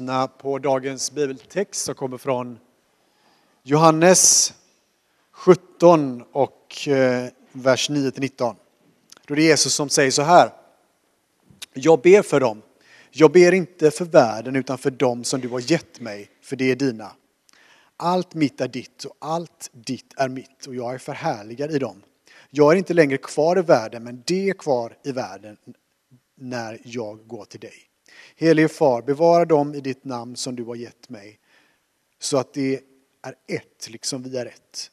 lyssna på dagens bibeltext som kommer från Johannes 17 och eh, vers 9-19. Då är det Jesus som säger så här. Jag ber för dem. Jag ber inte för världen utan för dem som du har gett mig, för det är dina. Allt mitt är ditt och allt ditt är mitt och jag är förhärligad i dem. Jag är inte längre kvar i världen men det är kvar i världen när jag går till dig. Helige Far, bevara dem i ditt namn som du har gett mig, så att det är ett, liksom vi är ett.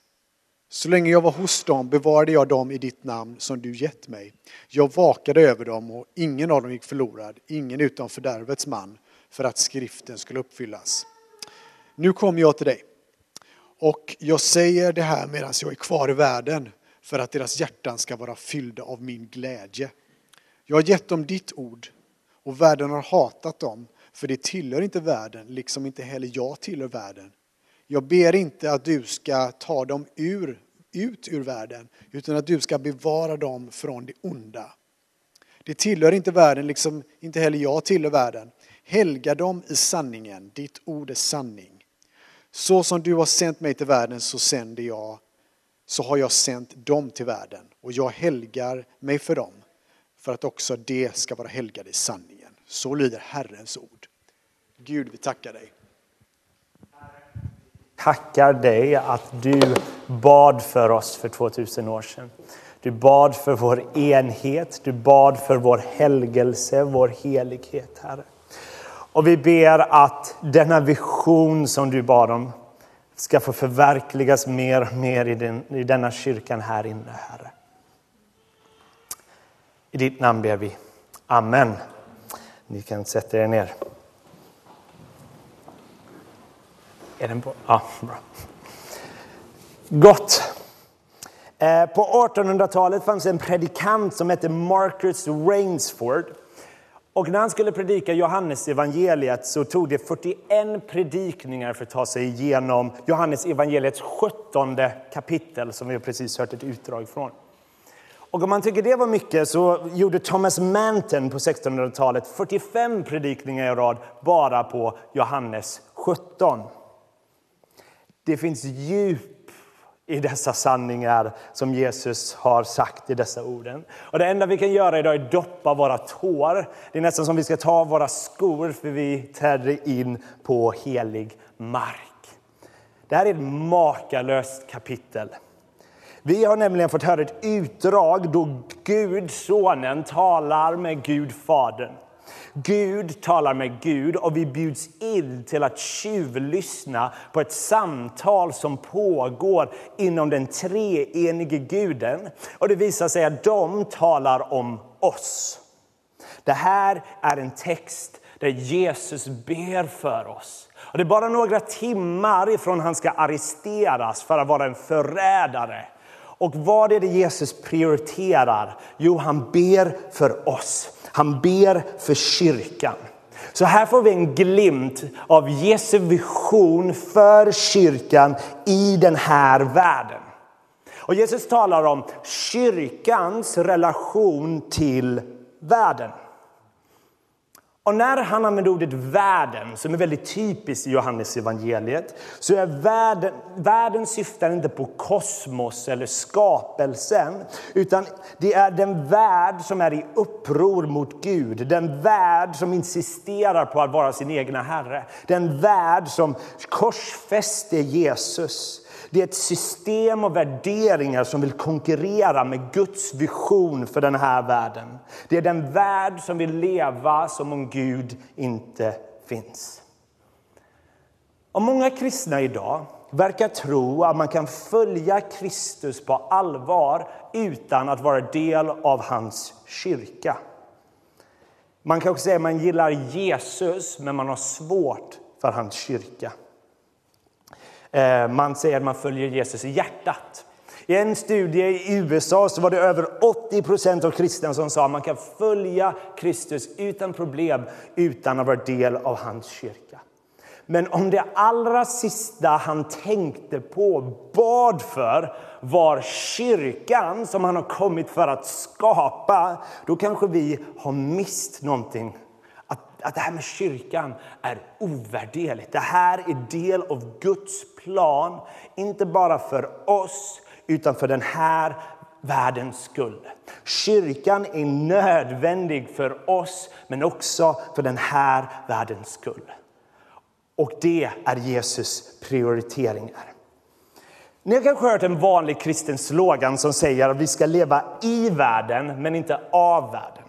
Så länge jag var hos dem bevarade jag dem i ditt namn som du gett mig. Jag vakade över dem och ingen av dem gick förlorad, ingen utom fördärvets man, för att skriften skulle uppfyllas. Nu kommer jag till dig och jag säger det här medan jag är kvar i världen för att deras hjärtan ska vara fyllda av min glädje. Jag har gett dem ditt ord och världen har hatat dem, för det tillhör inte världen, liksom inte heller jag tillhör världen. Jag ber inte att du ska ta dem ur, ut ur världen, utan att du ska bevara dem från det onda. Det tillhör inte världen, liksom inte heller jag tillhör världen. Helga dem i sanningen, ditt ord är sanning. Så som du har sänt mig till världen så sänder jag, så har jag sänt dem till världen och jag helgar mig för dem för att också det ska vara helgade i sanning. Så lyder Herrens ord. Gud, vi tackar dig. Tackar dig att du bad för oss för 2000 år sedan. Du bad för vår enhet, du bad för vår helgelse, vår helighet, Herre. Och vi ber att denna vision som du bad om ska få förverkligas mer och mer i, den, i denna kyrkan här inne, Herre. I ditt namn ber vi. Amen. Ni kan sätta er ner. Är den på? Ja, bra. Gott. Eh, på 1800-talet fanns en predikant som hette Marcus Rainsford. Och när han skulle predika Johannes evangeliet så tog det 41 predikningar för att ta sig igenom Johannes evangeliets 17 kapitel som vi precis hört ett utdrag från. Och om man tycker det var mycket så gjorde Thomas Manton på 1600-talet 45 predikningar i rad bara på Johannes 17. Det finns djup i dessa sanningar som Jesus har sagt i dessa orden. Och det enda vi kan göra idag är doppa våra tår. Det är nästan som vi ska ta av våra skor för vi träder in på helig mark. Det här är ett makalöst kapitel. Vi har nämligen fått höra ett utdrag då Gud, Sonen, talar med Gud, Fadern. Gud talar med Gud och vi bjuds in till att tjuvlyssna på ett samtal som pågår inom den treenige guden. Och det visar sig att de talar om oss. Det här är en text där Jesus ber för oss. Och det är bara några timmar ifrån han ska arresteras för att vara en förrädare. Och vad är det Jesus prioriterar? Jo, han ber för oss. Han ber för kyrkan. Så här får vi en glimt av Jesu vision för kyrkan i den här världen. Och Jesus talar om kyrkans relation till världen. Och när han använder ordet världen, som är väldigt typiskt i Johannes evangeliet, så är världen, världen syftar inte på kosmos eller skapelsen, utan det är den värld som är i uppror mot Gud, den värld som insisterar på att vara sin egna herre, den värld som korsfäster Jesus. Det är ett system av värderingar som vill konkurrera med Guds vision för den här världen. Det är den värld som vill leva som om Gud inte finns. Och många kristna idag verkar tro att man kan följa Kristus på allvar utan att vara del av hans kyrka. Man kanske säger att man gillar Jesus, men man har svårt för hans kyrka. Eh, man säger att man följer Jesus i hjärtat. I en studie i USA så var det över 80 procent av kristna som sa att man kan följa Kristus utan problem utan att vara del av hans kyrka. Men om det allra sista han tänkte på, bad för, var kyrkan som han har kommit för att skapa, då kanske vi har mist någonting. Att, det här med kyrkan är ovärderligt. Det här är del av Guds plan, inte bara för oss, utan för den här världens skull. Kyrkan är nödvändig för oss, men också för den här världens skull. Och det är Jesus prioriteringar. Ni har kanske hört en vanlig kristen slogan som säger att vi ska leva i världen, men inte av världen.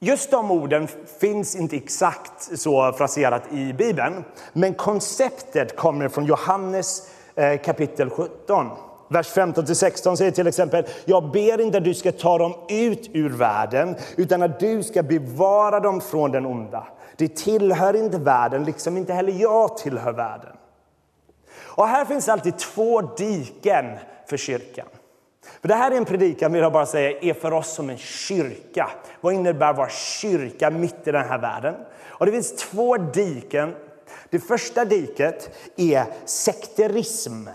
Just de orden finns inte exakt så fraserat i Bibeln, men konceptet kommer från Johannes eh, kapitel 17. Vers 15-16 säger till exempel, jag ber inte att du ska ta dem ut ur världen, utan att du ska bevara dem från den onda. Det tillhör inte världen, liksom inte heller jag tillhör världen. Och här finns alltid två diken för kyrkan. För det här är en predikan, vill jag bara säga, är för oss som en kyrka. Vad innebär att vara kyrka mitt i den här världen? Och det finns två diken. Det första diket är sekterism.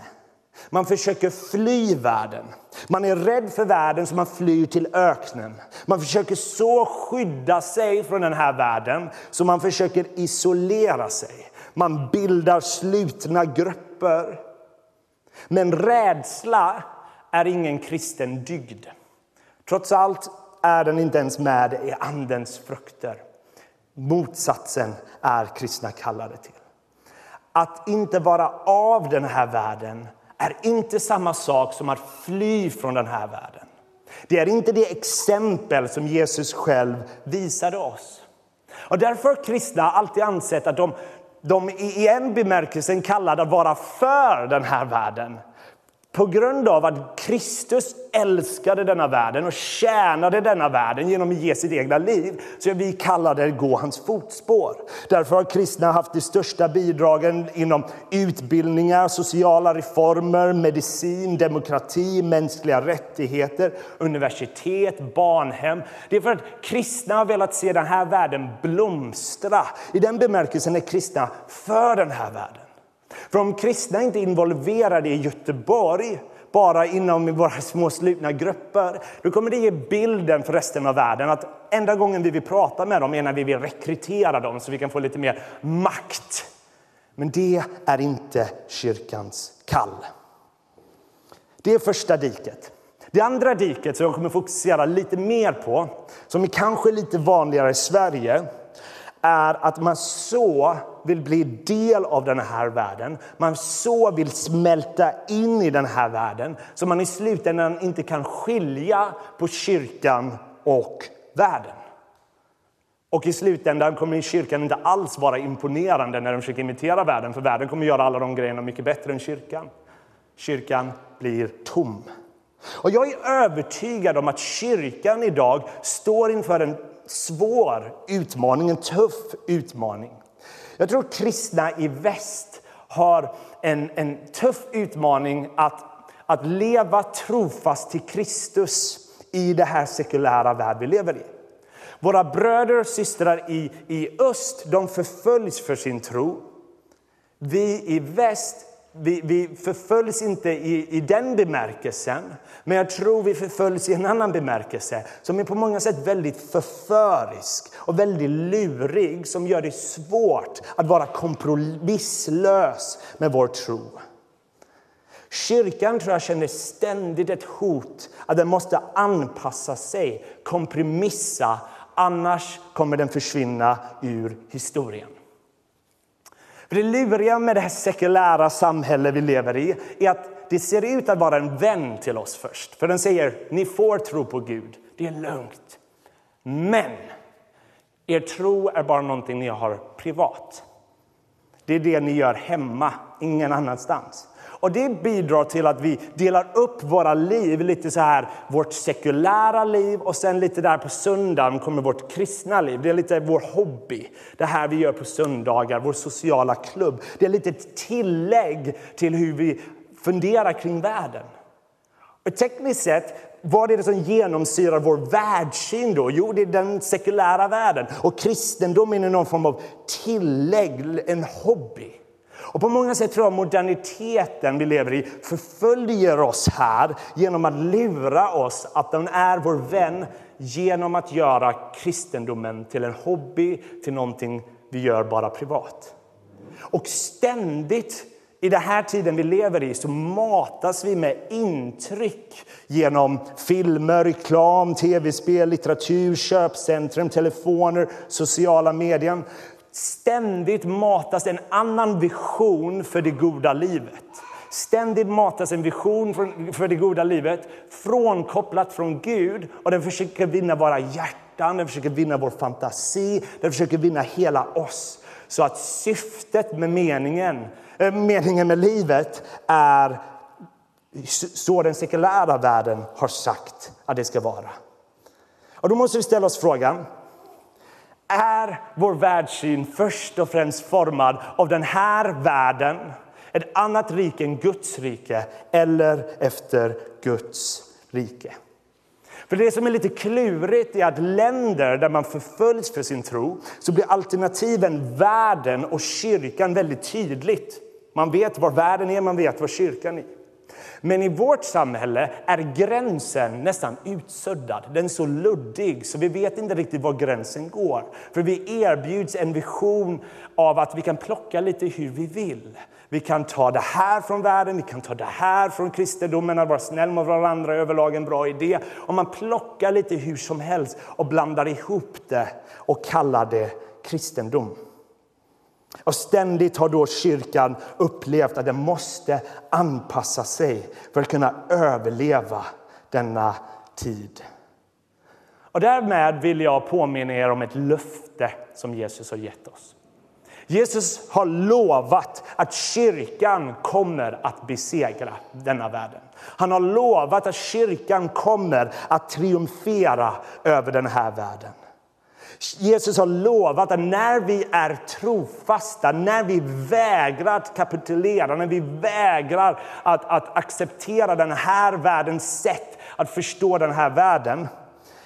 Man försöker fly världen. Man är rädd för världen så man flyr till öknen. Man försöker så skydda sig från den här världen så man försöker isolera sig. Man bildar slutna grupper. Men rädsla är ingen kristen dygd. Trots allt är den inte ens med i Andens frukter. Motsatsen är kristna kallade till. Att inte vara av den här världen är inte samma sak som att fly från den här världen. Det är inte det exempel som Jesus själv visade oss. Och därför har kristna alltid ansett att de, de i en bemärkelse kallade att vara för den här världen på grund av att Kristus älskade denna världen och tjänade denna världen genom att ge sitt egna liv, så är vi kallade att gå hans fotspår. Därför har kristna haft de största bidragen inom utbildningar, sociala reformer, medicin, demokrati, mänskliga rättigheter, universitet, barnhem. Det är för att kristna har velat se den här världen blomstra. I den bemärkelsen är kristna för den här världen. För om kristna inte är involverade i Göteborg, bara inom våra små slutna grupper, då kommer det ge bilden för resten av världen att enda gången vi vill prata med dem är när vi vill rekrytera dem så vi kan få lite mer makt. Men det är inte kyrkans kall. Det är första diket. Det andra diket som jag kommer fokusera lite mer på, som är kanske lite vanligare i Sverige, är att man så vill bli del av den här världen. Man så vill smälta in i den här världen så man i slutändan inte kan skilja på kyrkan och världen. Och i slutändan kommer kyrkan inte alls vara imponerande när de försöker imitera världen, för världen kommer göra alla de grejerna mycket bättre än kyrkan. Kyrkan blir tom. Och jag är övertygad om att kyrkan idag står inför en svår utmaning, en tuff utmaning. Jag tror kristna i väst har en, en tuff utmaning att, att leva trofast till Kristus i det här sekulära värld vi lever i. Våra bröder och systrar i, i öst de förföljs för sin tro. Vi i väst vi, vi förföljs inte i, i den bemärkelsen, men jag tror vi förföljs i en annan bemärkelse som är på många sätt väldigt förförisk och väldigt lurig, som gör det svårt att vara kompromisslös med vår tro. Kyrkan tror jag känner ständigt ett hot att den måste anpassa sig, kompromissa, annars kommer den försvinna ur historien. För det luriga med det här sekulära samhälle vi lever i är att det ser ut att vara en vän till oss först. För den säger, ni får tro på Gud, det är lugnt. Men er tro är bara någonting ni har privat. Det är det ni gör hemma, ingen annanstans. Och Det bidrar till att vi delar upp våra liv, lite så här, vårt sekulära liv och sen lite där på söndagen kommer vårt kristna liv. Det är lite vår hobby, det här vi gör på söndagar, vår sociala klubb. Det är lite ett tillägg till hur vi funderar kring världen. Och tekniskt sett, vad är det som genomsyrar vår världssyn då? Jo, det är den sekulära världen. Och kristendomen är någon form av tillägg, en hobby. Och på många sätt tror jag moderniteten vi lever i förföljer oss här genom att lura oss att den är vår vän genom att göra kristendomen till en hobby, till någonting vi gör bara privat. Och ständigt i den här tiden vi lever i så matas vi med intryck genom filmer, reklam, tv-spel, litteratur, köpcentrum, telefoner, sociala medier. Ständigt matas en annan vision för det goda livet. Ständigt matas en vision för det goda livet frånkopplat från Gud och den försöker vinna våra hjärtan, den försöker vinna vår fantasi, den försöker vinna hela oss. Så att syftet med meningen, eh, meningen med livet är så den sekulära världen har sagt att det ska vara. Och då måste vi ställa oss frågan, är vår världssyn först och främst formad av den här världen, ett annat rike än Guds rike eller efter Guds rike? För det som är lite klurigt är att länder där man förföljs för sin tro så blir alternativen världen och kyrkan väldigt tydligt. Man vet var världen är, man vet var kyrkan är. Men i vårt samhälle är gränsen nästan utsuddad. Den är så luddig så vi vet inte riktigt var gränsen går. För vi erbjuds en vision av att vi kan plocka lite hur vi vill. Vi kan ta det här från världen, vi kan ta det här från kristendomen, att vara snäll mot varandra överlag en bra idé. Om man plockar lite hur som helst och blandar ihop det och kallar det kristendom. Och ständigt har då kyrkan upplevt att den måste anpassa sig för att kunna överleva denna tid. Och därmed vill jag påminna er om ett löfte som Jesus har gett oss. Jesus har lovat att kyrkan kommer att besegra denna världen. Han har lovat att kyrkan kommer att triumfera över den här världen. Jesus har lovat att när vi är trofasta, när vi vägrar att kapitulera, när vi vägrar att, att acceptera den här världens sätt att förstå den här världen,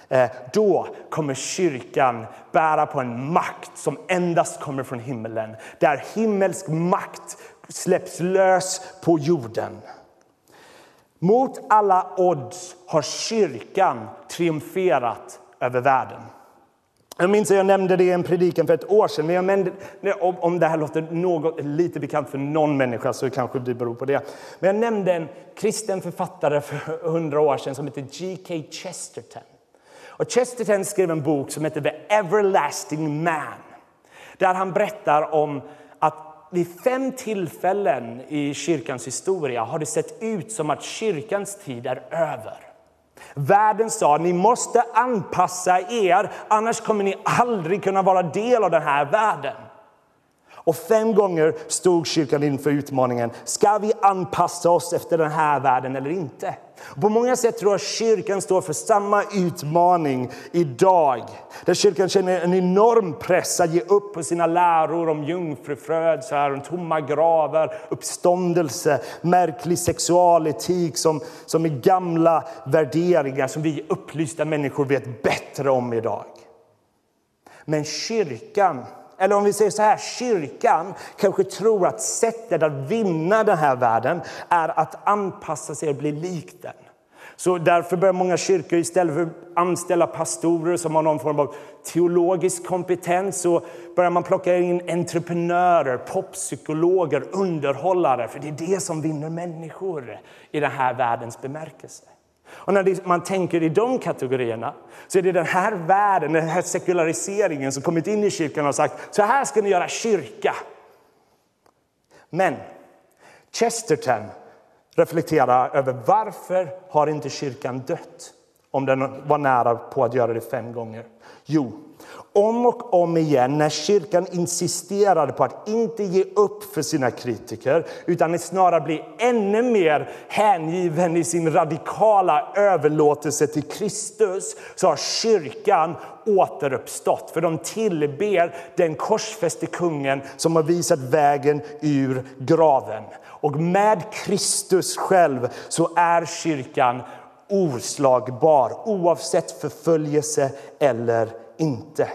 eh, då kommer kyrkan bära på en makt som endast kommer från himlen. Där himmelsk makt släpps lös på jorden. Mot alla odds har kyrkan triumferat över världen. Jag minns att jag nämnde det i en predikan för ett år sedan. Men jag nämnde, om det här låter något, lite bekant för någon människa så kanske det beror på det. Men jag nämnde en kristen författare för hundra år sedan som heter G.K. Chesterton. Och Chesterton skrev en bok som heter The Everlasting Man. Där han berättar om att vid fem tillfällen i kyrkans historia har det sett ut som att kyrkans tid är över. Världen sa ni måste anpassa er, annars kommer ni aldrig kunna vara del av den här världen. Och fem gånger stod kyrkan inför utmaningen, ska vi anpassa oss efter den här världen eller inte? På många sätt tror jag kyrkan står för samma utmaning idag. Där kyrkan känner en enorm press att ge upp på sina läror om jungfrufödslar, om tomma gravar, uppståndelse, märklig sexualetik som, som är gamla värderingar som vi upplysta människor vet bättre om idag. Men kyrkan eller om vi säger så här, kyrkan kanske tror att sättet att vinna den här världen är att anpassa sig och bli lik den. Så därför börjar många kyrkor istället för att anställa pastorer som har någon form av teologisk kompetens så börjar man plocka in entreprenörer, poppsykologer, underhållare. För det är det som vinner människor i den här världens bemärkelse. Och när man tänker i de kategorierna så är det den här världen, den här sekulariseringen som kommit in i kyrkan och sagt så här ska ni göra kyrka. Men Chesterton reflekterar över varför har inte kyrkan dött om den var nära på att göra det fem gånger? Jo, om och om igen när kyrkan insisterade på att inte ge upp för sina kritiker utan snarare bli ännu mer hängiven i sin radikala överlåtelse till Kristus så har kyrkan återuppstått. För de tillber den korsfäste kungen som har visat vägen ur graven. Och med Kristus själv så är kyrkan oslagbar oavsett förföljelse eller inte.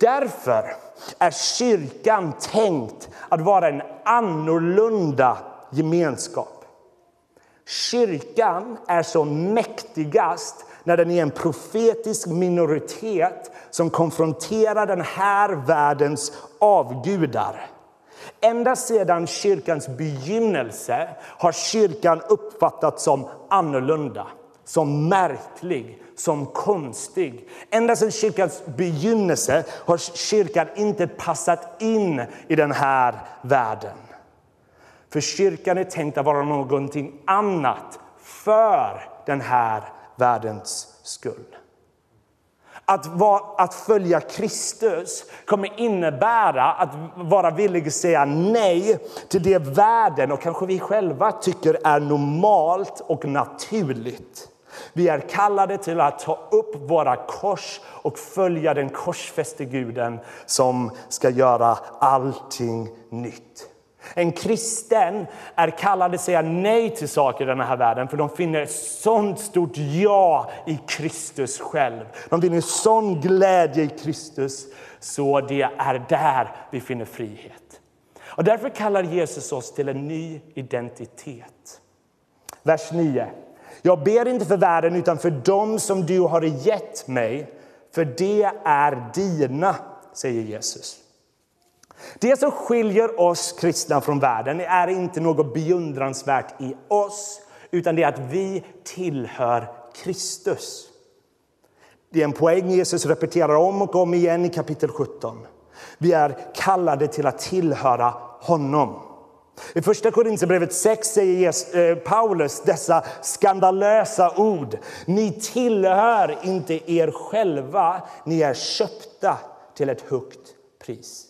Därför är kyrkan tänkt att vara en annorlunda gemenskap. Kyrkan är som mäktigast när den är en profetisk minoritet som konfronterar den här världens avgudar. Ända sedan kyrkans begynnelse har kyrkan uppfattats som annorlunda, som märklig, som konstig. Ända sedan kyrkans begynnelse har kyrkan inte passat in i den här världen. För kyrkan är tänkt att vara någonting annat för den här världens skull. Att, vara, att följa Kristus kommer innebära att vara villig att säga nej till det världen och kanske vi själva tycker är normalt och naturligt. Vi är kallade till att ta upp våra kors och följa den korsfäste guden som ska göra allting nytt. En kristen är kallad att säga nej till saker i den här världen för de finner ett sånt stort ja i Kristus själv. De finner sån glädje i Kristus så det är där vi finner frihet. Och därför kallar Jesus oss till en ny identitet. Vers 9. Jag ber inte för världen utan för dem som du har gett mig, för det är dina, säger Jesus. Det som skiljer oss kristna från världen är inte något beundransvärt i oss utan det är att vi tillhör Kristus. Det är en poäng Jesus repeterar om och om igen i kapitel 17. Vi är kallade till att tillhöra honom. I Första Korinthierbrevet 6 säger eh, Paulus dessa skandalösa ord. Ni tillhör inte er själva, ni är köpta till ett högt pris.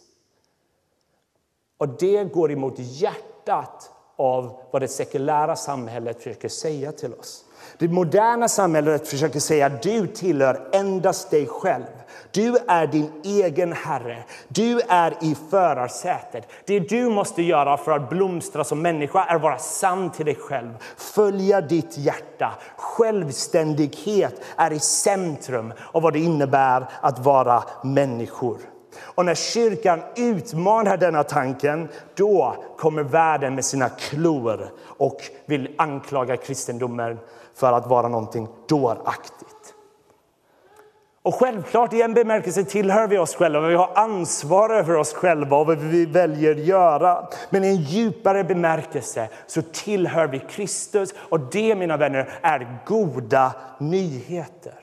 Och det går emot hjärtat av vad det sekulära samhället försöker säga till oss. Det moderna samhället försöker säga att du tillhör endast dig själv. Du är din egen herre. Du är i förarsätet. Det du måste göra för att blomstra som människa är att vara sann till dig själv. Följa ditt hjärta. Självständighet är i centrum av vad det innebär att vara människor. Och när kyrkan utmanar denna tanken, då kommer världen med sina klor och vill anklaga kristendomen för att vara någonting dåraktigt. Och självklart, i en bemärkelse tillhör vi oss själva. Vi har ansvar över oss själva och vad vi väljer göra. Men i en djupare bemärkelse så tillhör vi Kristus. Och det, mina vänner, är goda nyheter.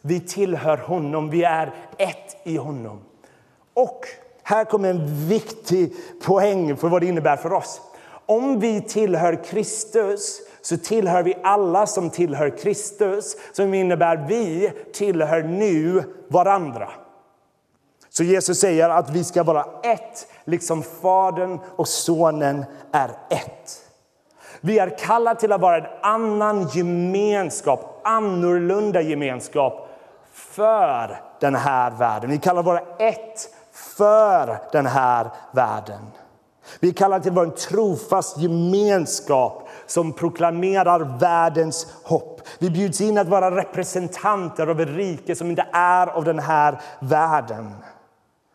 Vi tillhör honom, vi är ett i honom. Och här kommer en viktig poäng för vad det innebär för oss. Om vi tillhör Kristus så tillhör vi alla som tillhör Kristus, som innebär vi tillhör nu varandra. Så Jesus säger att vi ska vara ett, liksom Fadern och Sonen är ett. Vi är kallade till att vara en annan gemenskap, annorlunda gemenskap för den här världen. Vi kallar vara ett för den här världen. Vi kallar till vara en trofast gemenskap som proklamerar världens hopp. Vi bjuds in att vara representanter av ett rike som inte är av den här världen.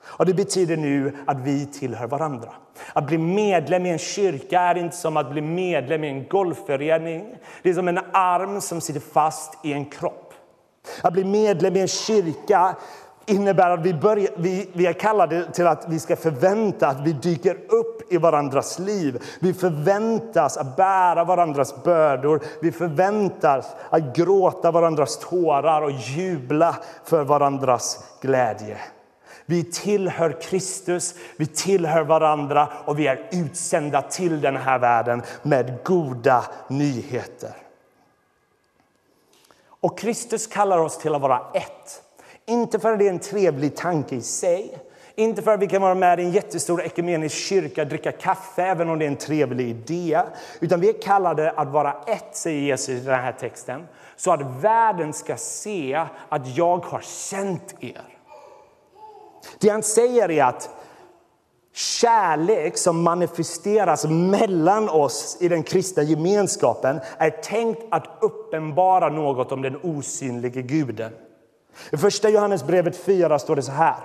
Och Det betyder nu att vi tillhör varandra. Att bli medlem i en kyrka är inte som att bli medlem i en golfförening. Det är som en arm som sitter fast i en kropp. Att bli medlem i en kyrka innebär att vi, börjar, vi, vi är kallade till att vi ska förvänta att vi dyker upp i varandras liv. Vi förväntas att bära varandras bördor. Vi förväntas att gråta varandras tårar och jubla för varandras glädje. Vi tillhör Kristus, vi tillhör varandra och vi är utsända till den här världen med goda nyheter. Och Kristus kallar oss till att vara ett. Inte för att det är en trevlig tanke i sig, inte för att vi kan vara med i en jättestor ekumenisk kyrka och dricka kaffe, även om det är en trevlig idé. Utan vi är kallade att vara ett, säger Jesus i den här texten, så att världen ska se att jag har sänt er. Det han säger är att kärlek som manifesteras mellan oss i den kristna gemenskapen är tänkt att uppenbara något om den osynlige guden. I första Johannesbrevet 4 står det så här.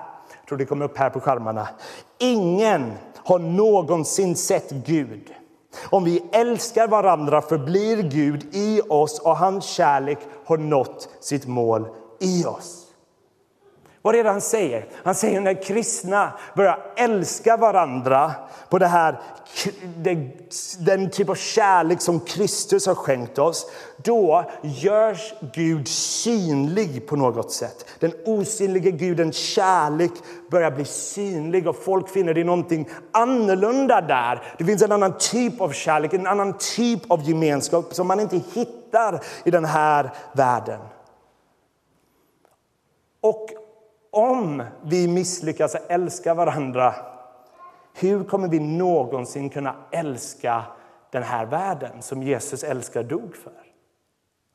Jag tror det kommer upp här på skärmarna. Ingen har någonsin sett Gud. Om vi älskar varandra förblir Gud i oss och hans kärlek har nått sitt mål i oss. Vad är det han säger? Han säger när kristna börjar älska varandra på det här, den typ av kärlek som Kristus har skänkt oss, då görs Gud synlig på något sätt. Den osynliga Gudens kärlek börjar bli synlig och folk finner det någonting annorlunda där. Det finns en annan typ av kärlek, en annan typ av gemenskap som man inte hittar i den här världen. Och om vi misslyckas att älska varandra, hur kommer vi någonsin kunna älska den här världen som Jesus älskar dog för?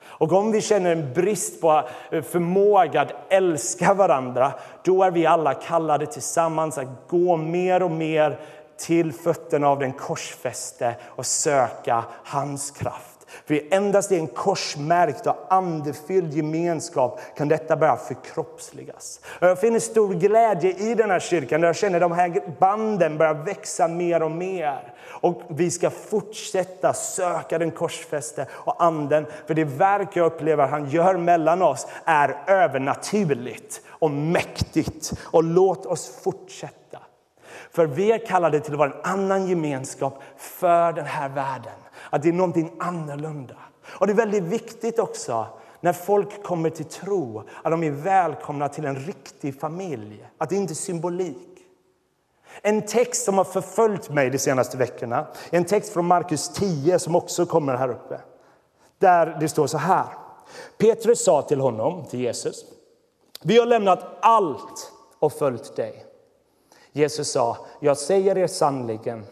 Och om vi känner en brist på förmåga att älska varandra, då är vi alla kallade tillsammans att gå mer och mer till fötterna av den korsfäste och söka hans kraft. För endast i en korsmärkt och andefylld gemenskap kan detta börja förkroppsligas. Jag finner stor glädje i den här kyrkan där jag känner de här banden börjar växa mer och mer. Och vi ska fortsätta söka den korsfäste och anden. För det verk jag upplever han gör mellan oss är övernaturligt och mäktigt. Och låt oss fortsätta. För vi är kallade till att vara en annan gemenskap för den här världen. Att det är någonting annorlunda. Och det är väldigt viktigt också när folk kommer till tro att de är välkomna till en riktig familj. Att det inte är symbolik. En text som har förföljt mig de senaste veckorna en text från Markus 10 som också kommer här uppe. Där det står så här. Petrus sa till honom, till Jesus, vi har lämnat allt och följt dig. Jesus sa, jag säger er sannligen,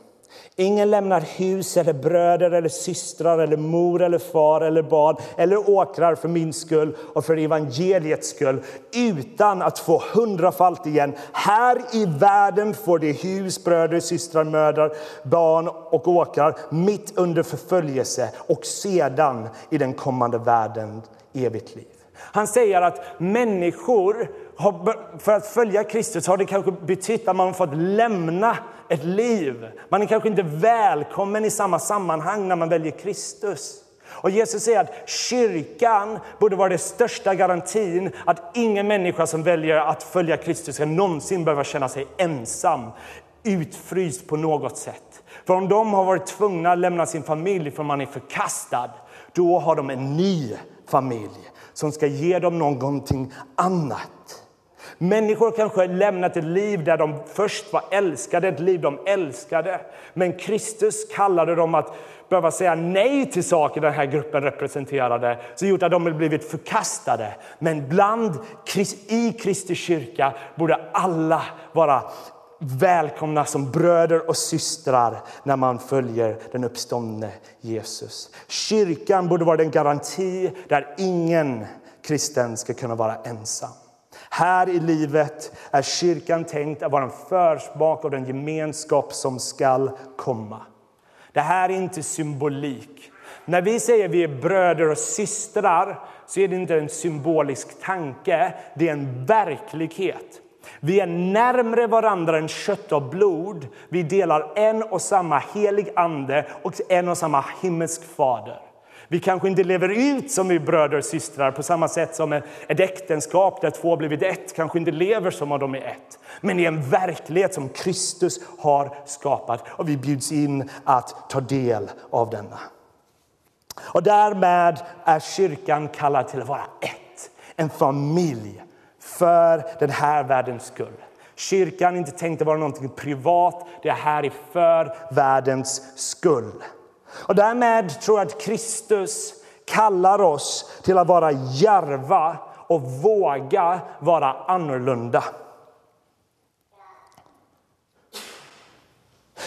Ingen lämnar hus, eller bröder, eller systrar, eller mor, eller far eller barn eller åkrar för min skull och för evangeliets skull utan att få hundrafalt igen. Här i världen får de hus, bröder, systrar, mödrar, barn och åkrar mitt under förföljelse och sedan i den kommande världen evigt liv. Han säger att människor, har, för att följa Kristus har det kanske betytt att man har fått lämna ett liv. Man är kanske inte välkommen i samma sammanhang när man väljer Kristus. Och Jesus säger att kyrkan borde vara den största garantin att ingen människa som väljer att följa Kristus ska någonsin behöva känna sig ensam, utfryst på något sätt. För om de har varit tvungna att lämna sin familj för man är förkastad, då har de en ny familj som ska ge dem någonting annat. Människor kanske har lämnat ett liv där de först var älskade, ett liv de älskade. Men Kristus kallade dem att behöva säga nej till saker den här gruppen representerade, som gjort att de blivit förkastade. Men bland, i Kristi kyrka borde alla vara välkomna som bröder och systrar när man följer den uppståndne Jesus. Kyrkan borde vara den garanti där ingen kristen ska kunna vara ensam. Här i livet är kyrkan tänkt att vara en försmak av den gemenskap som skall komma. Det här är inte symbolik. När vi säger att vi är bröder och systrar så är det inte en symbolisk tanke, det är en verklighet. Vi är närmre varandra än kött och blod. Vi delar en och samma helig ande och en och samma himmelsk fader. Vi kanske inte lever ut som vi bröder och systrar på samma sätt som ett äktenskap där två blivit ett kanske inte lever som om de är ett. Men i en verklighet som Kristus har skapat och vi bjuds in att ta del av denna. Och därmed är kyrkan kallad till att vara ett, en familj för den här världens skull. Kyrkan är inte tänkt att vara något privat, det är här för världens skull. Och därmed tror jag att Kristus kallar oss till att vara järva och våga vara annorlunda.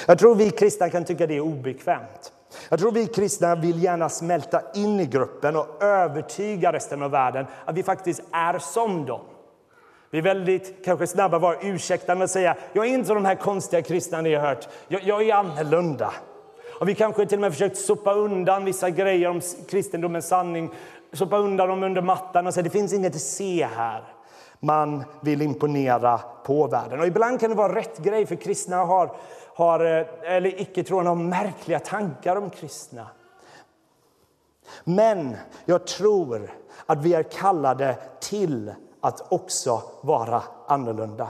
Jag tror vi kristna kan tycka det är obekvämt. Jag tror vi kristna vill gärna smälta in i gruppen och övertyga resten av världen att vi faktiskt är som dem. Vi är väldigt kanske snabba att vara ursäktande och säga jag är inte som de här konstiga kristna ni har hört. Jag, jag är annorlunda. Och vi kanske till och med försökt sopa undan vissa grejer om kristendomens sanning, sopa undan dem under mattan och säga det finns inget att se här. Man vill imponera på världen. Och ibland kan det vara rätt grej, för kristna har, har, eh, eller icke-troende har märkliga tankar om kristna. Men jag tror att vi är kallade till att också vara annorlunda.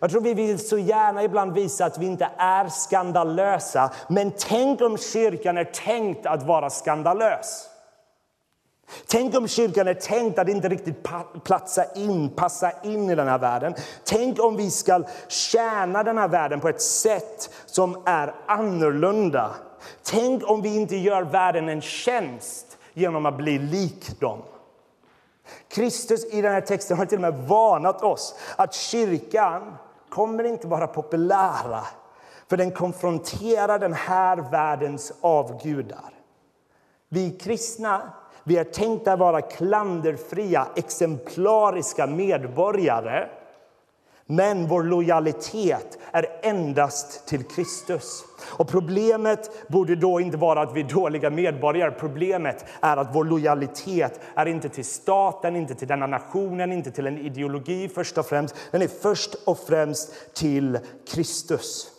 Jag tror vi vill så gärna ibland visa att vi inte är skandalösa. Men tänk om kyrkan är tänkt att vara skandalös. Tänk om kyrkan är tänkt att inte riktigt platsa in, passa in i den här världen. Tänk om vi ska tjäna den här världen på ett sätt som är annorlunda. Tänk om vi inte gör världen en tjänst genom att bli lik dem. Kristus i den här texten har till och med varnat oss att kyrkan kommer inte vara populära för den konfronterar den här världens avgudar. Vi kristna vi är tänkta att vara klanderfria, exemplariska medborgare. Men vår lojalitet är endast till Kristus. Och Problemet borde då inte vara att vi är dåliga medborgare. Problemet är att vår lojalitet är inte till staten, inte till denna nationen, inte till en ideologi först och främst. Den är först och främst till Kristus.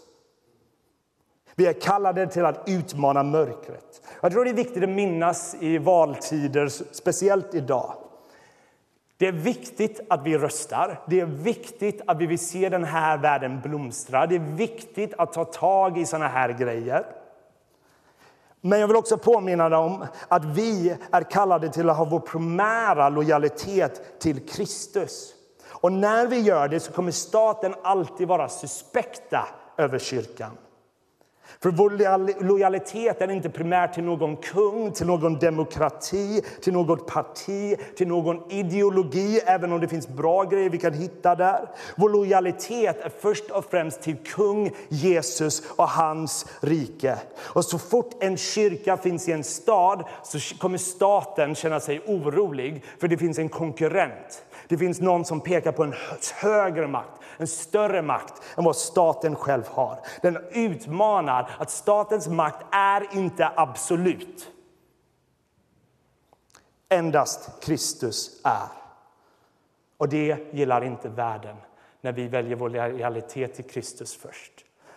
Vi är kallade till att utmana mörkret. Jag tror det är viktigt att minnas i valtider, speciellt idag. Det är viktigt att vi röstar. Det är viktigt att vi vill se den här världen blomstra. Det är viktigt att ta tag i såna här grejer. Men jag vill också påminna dig om att vi är kallade till att ha vår primära lojalitet till Kristus. Och när vi gör det så kommer staten alltid vara suspekta över kyrkan. För vår lojalitet är inte primärt till någon kung, till någon demokrati, till något parti, till någon ideologi, även om det finns bra grejer vi kan hitta där. Vår lojalitet är först och främst till kung Jesus och hans rike. Och så fort en kyrka finns i en stad så kommer staten känna sig orolig, för det finns en konkurrent. Det finns någon som pekar på en högre makt, en större makt än vad staten själv har. Den utmanar att statens makt är inte absolut. Endast Kristus är. Och det gillar inte världen när vi väljer vår lojalitet till Kristus först.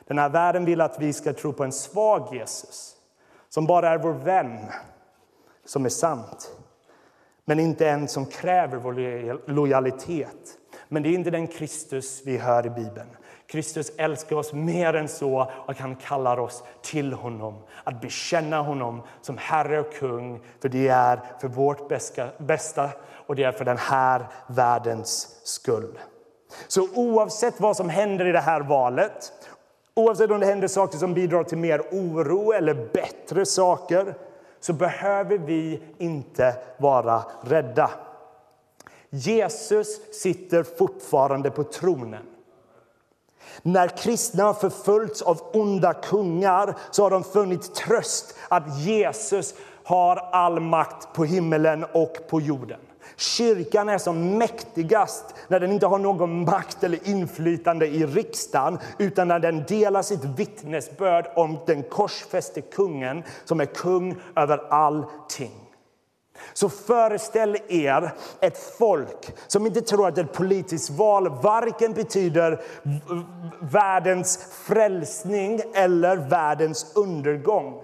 Den här världen vill att vi ska tro på en svag Jesus som bara är vår vän, som är sant men inte en som kräver vår lojalitet. Men det är inte den Kristus vi hör i Bibeln. Kristus älskar oss mer än så och han kallar oss till honom. Att bekänna honom som Herre och kung, för det är för vårt bästa och det är för den här världens skull. Så oavsett vad som händer i det här valet, oavsett om det händer saker som bidrar till mer oro eller bättre saker, så behöver vi inte vara rädda. Jesus sitter fortfarande på tronen. När kristna har förföljts av onda kungar så har de funnit tröst att Jesus har all makt på himmelen och på jorden. Kyrkan är som mäktigast när den inte har någon makt eller inflytande i riksdagen utan när den delar sitt vittnesbörd om den korsfäste kungen som är kung över allting. Så föreställ er ett folk som inte tror att ett politiskt val varken betyder världens frälsning eller världens undergång.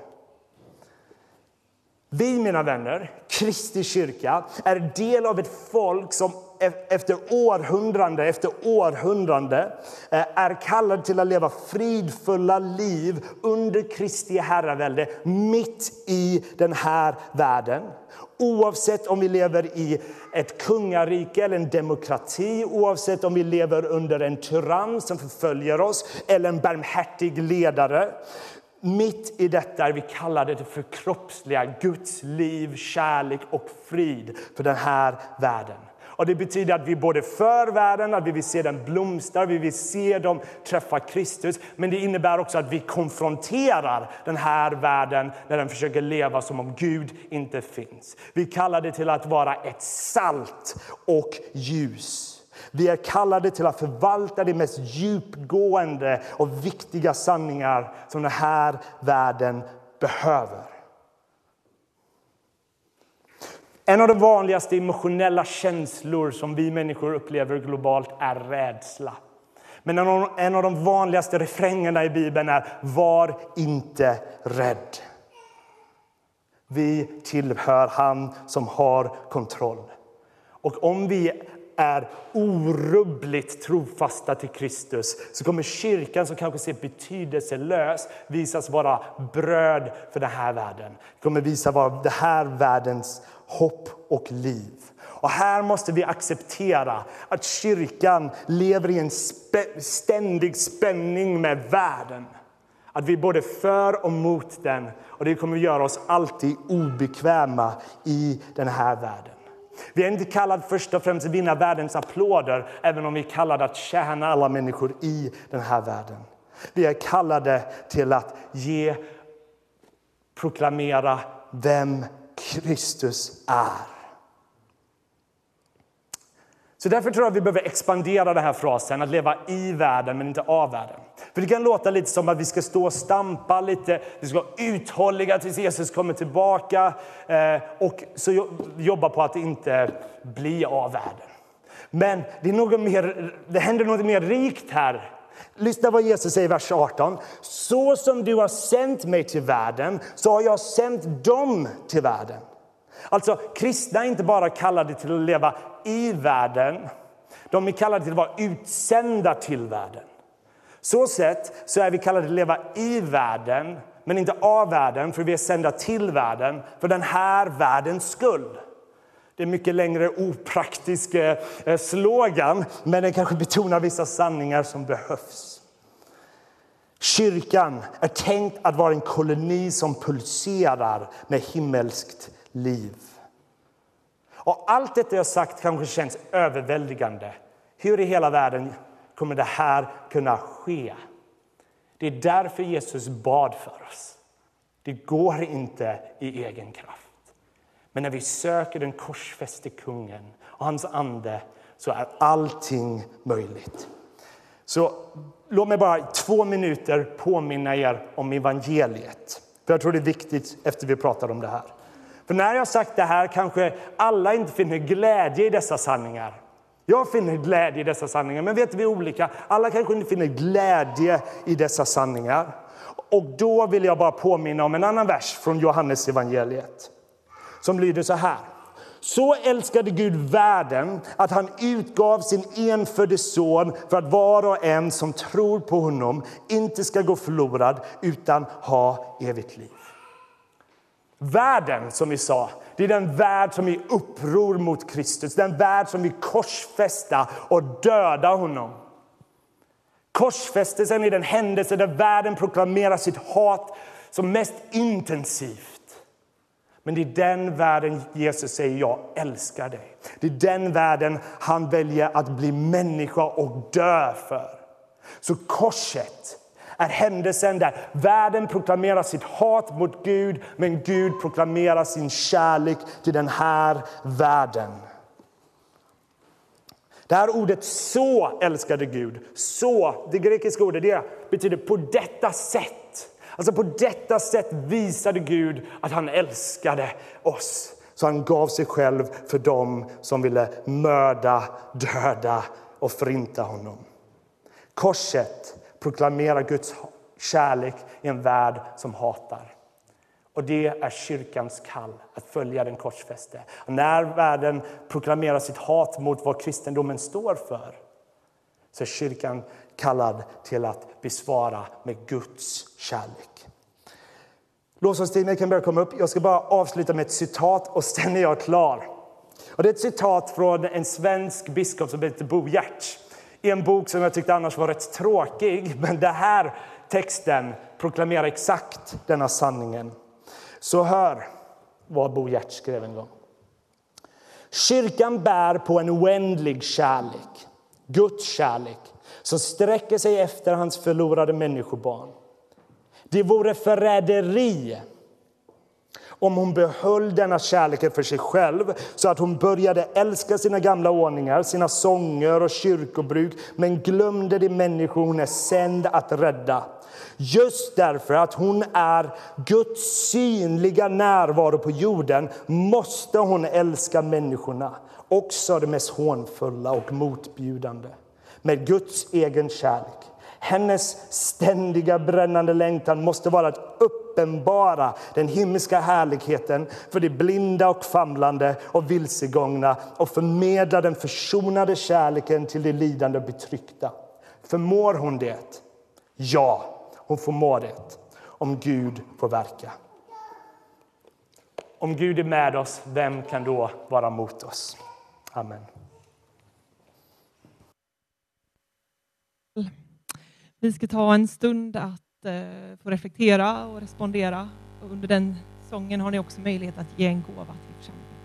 Vi, mina vänner, Kristi kyrka, är del av ett folk som efter århundrade efter århundrade eh, är kallade till att leva fridfulla liv under Kristi herravälde mitt i den här världen. Oavsett om vi lever i ett kungarike eller en demokrati oavsett om vi lever under en tyrann som förföljer oss eller en barmhärtig ledare mitt i detta är vi kallade till förkroppsliga Guds liv, kärlek och frid för den här världen. Och Det betyder att vi både för världen, att vi vill se den blomstra, vi vill se dem träffa Kristus. Men det innebär också att vi konfronterar den här världen när den försöker leva som om Gud inte finns. Vi kallar det till att vara ett salt och ljus. Vi är kallade till att förvalta de mest djupgående och viktiga sanningar som den här världen behöver. En av de vanligaste emotionella känslor som vi människor upplever globalt är rädsla. Men en av de vanligaste refrängerna i Bibeln är Var inte rädd. Vi tillhör han som har kontroll. Och om vi är orubbligt trofasta till Kristus så kommer kyrkan, som kanske ser betydelselös visas vara bröd för den här världen. Det kommer visa vara den här världens hopp och liv. Och här måste vi acceptera att kyrkan lever i en spä ständig spänning med världen. Att vi är både för och mot den. Och det kommer att göra oss alltid obekväma i den här världen. Vi är inte kallade först och främst att vinna världens applåder, även om vi är kallade att tjäna alla människor i den här världen. Vi är kallade till att ge, proklamera vem Kristus är. Så därför tror jag vi behöver expandera den här frasen, att leva i världen men inte av världen. För det kan låta lite som att vi ska stå och stampa lite, vi ska vara uthålliga tills Jesus kommer tillbaka eh, och så jobba på att inte bli av världen. Men det, är något mer, det händer något mer rikt här. Lyssna vad Jesus säger i vers 18. Så som du har sänt mig till världen så har jag sänt dem till världen. Alltså, kristna är inte bara kallade till att leva i världen. De är kallade till att vara utsända till världen. Så sett så är vi kallade att leva i världen, men inte av världen, för vi är sända till världen för den här världens skull. Det är mycket längre opraktisk eh, slogan, men den kanske betonar vissa sanningar som behövs. Kyrkan är tänkt att vara en koloni som pulserar med himmelskt liv. Och allt detta jag sagt kanske känns överväldigande. Hur i hela världen kommer det här kunna ske? Det är därför Jesus bad för oss. Det går inte i egen kraft. Men när vi söker den korsfäste kungen och hans ande så är allting möjligt. Så låt mig bara i två minuter påminna er om evangeliet. För Jag tror det är viktigt efter vi pratar om det här. För när jag sagt det här kanske alla inte finner glädje i dessa sanningar. Jag finner glädje i dessa sanningar, men vet vi är olika. Alla kanske inte finner glädje i dessa sanningar. Och då vill jag bara påminna om en annan vers från Johannes evangeliet som lyder så här. Så älskade Gud världen att han utgav sin enfödde son för att var och en som tror på honom inte ska gå förlorad utan ha evigt liv. Världen, som vi sa, det är den värld som är uppror mot Kristus. Den värld som vill korsfästa och döda honom. Korsfästelsen är den händelse där världen proklamerar sitt hat som mest intensivt. Men det är den världen Jesus säger jag älskar dig. Det är den världen han väljer att bli människa och dö för. Så korset är händelsen där världen proklamerar sitt hat mot Gud men Gud proklamerar sin kärlek till den här världen. Det här ordet så älskade Gud, så, det grekiska ordet det betyder på detta sätt. Alltså på detta sätt visade Gud att han älskade oss. Så han gav sig själv för dem som ville mörda, döda och förinta honom. Korset proklamerar Guds kärlek i en värld som hatar. Och det är kyrkans kall, att följa den korsfäste. när världen proklamerar sitt hat mot vad kristendomen står för så är kyrkan kallad till att besvara med Guds kärlek. Lovsångsteamet kan börja komma upp. Jag ska bara avsluta med ett citat och sen är jag klar. Och det är ett citat från en svensk biskop som heter Bo Giertz i en bok som jag tyckte annars var rätt tråkig. Men den här texten proklamerar exakt denna sanningen. Så hör vad Bo Giertz skrev en gång. Kyrkan bär på en oändlig kärlek, Guds kärlek som sträcker sig efter hans förlorade människobarn. Det vore förräderi om hon behöll denna kärlek för sig själv så att hon började älska sina gamla ordningar, sina sånger och kyrkobruk men glömde de människor hon är sänd att rädda. Just därför att hon är Guds synliga närvaro på jorden måste hon älska människorna, också de mest hånfulla och motbjudande med Guds egen kärlek. Hennes ständiga brännande längtan måste vara att uppenbara den himmelska härligheten för de blinda och famlande och vilsegångna och förmedla den försonade kärleken till de lidande och betryckta. Förmår hon det? Ja, hon förmår det om Gud får verka. Om Gud är med oss, vem kan då vara mot oss? Amen. Vi ska ta en stund att eh, få reflektera och respondera. Och under den sången har ni också möjlighet att ge en gåva till församlingen.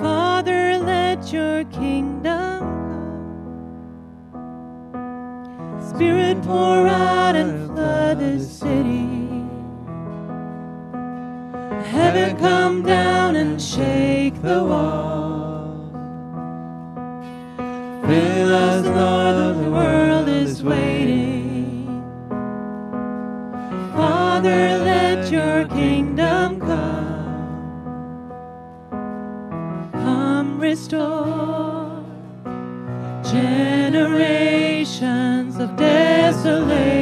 Father, let your kingdom come. Spirit, pour out and flood this city. Heaven come down and shake the walls. Fill us, Lord, of the world generations of desolation.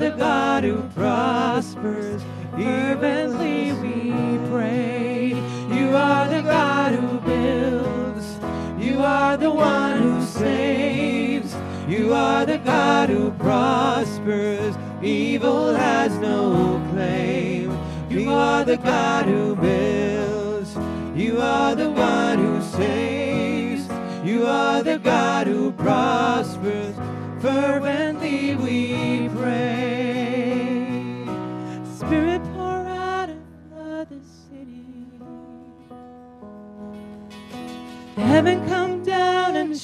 The God who prospers. Fervently we pray. You are the God who builds. You are the one who saves. You are the God who prospers. Evil has no claim. You are the God who builds. You are the one who saves. You are the God who prospers. Fervently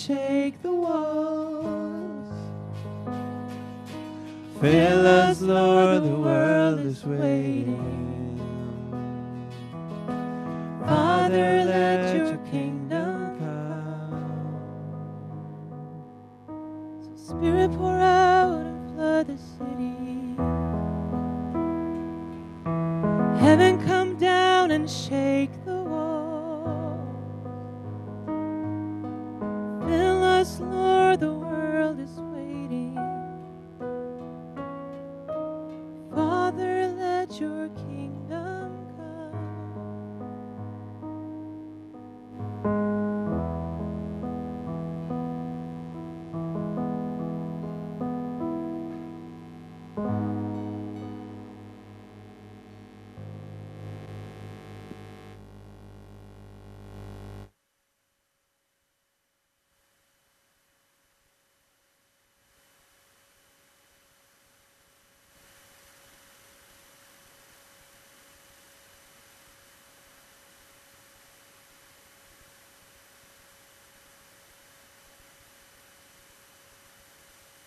shake the walls. Fill us, Lord, the world is waiting. Father, let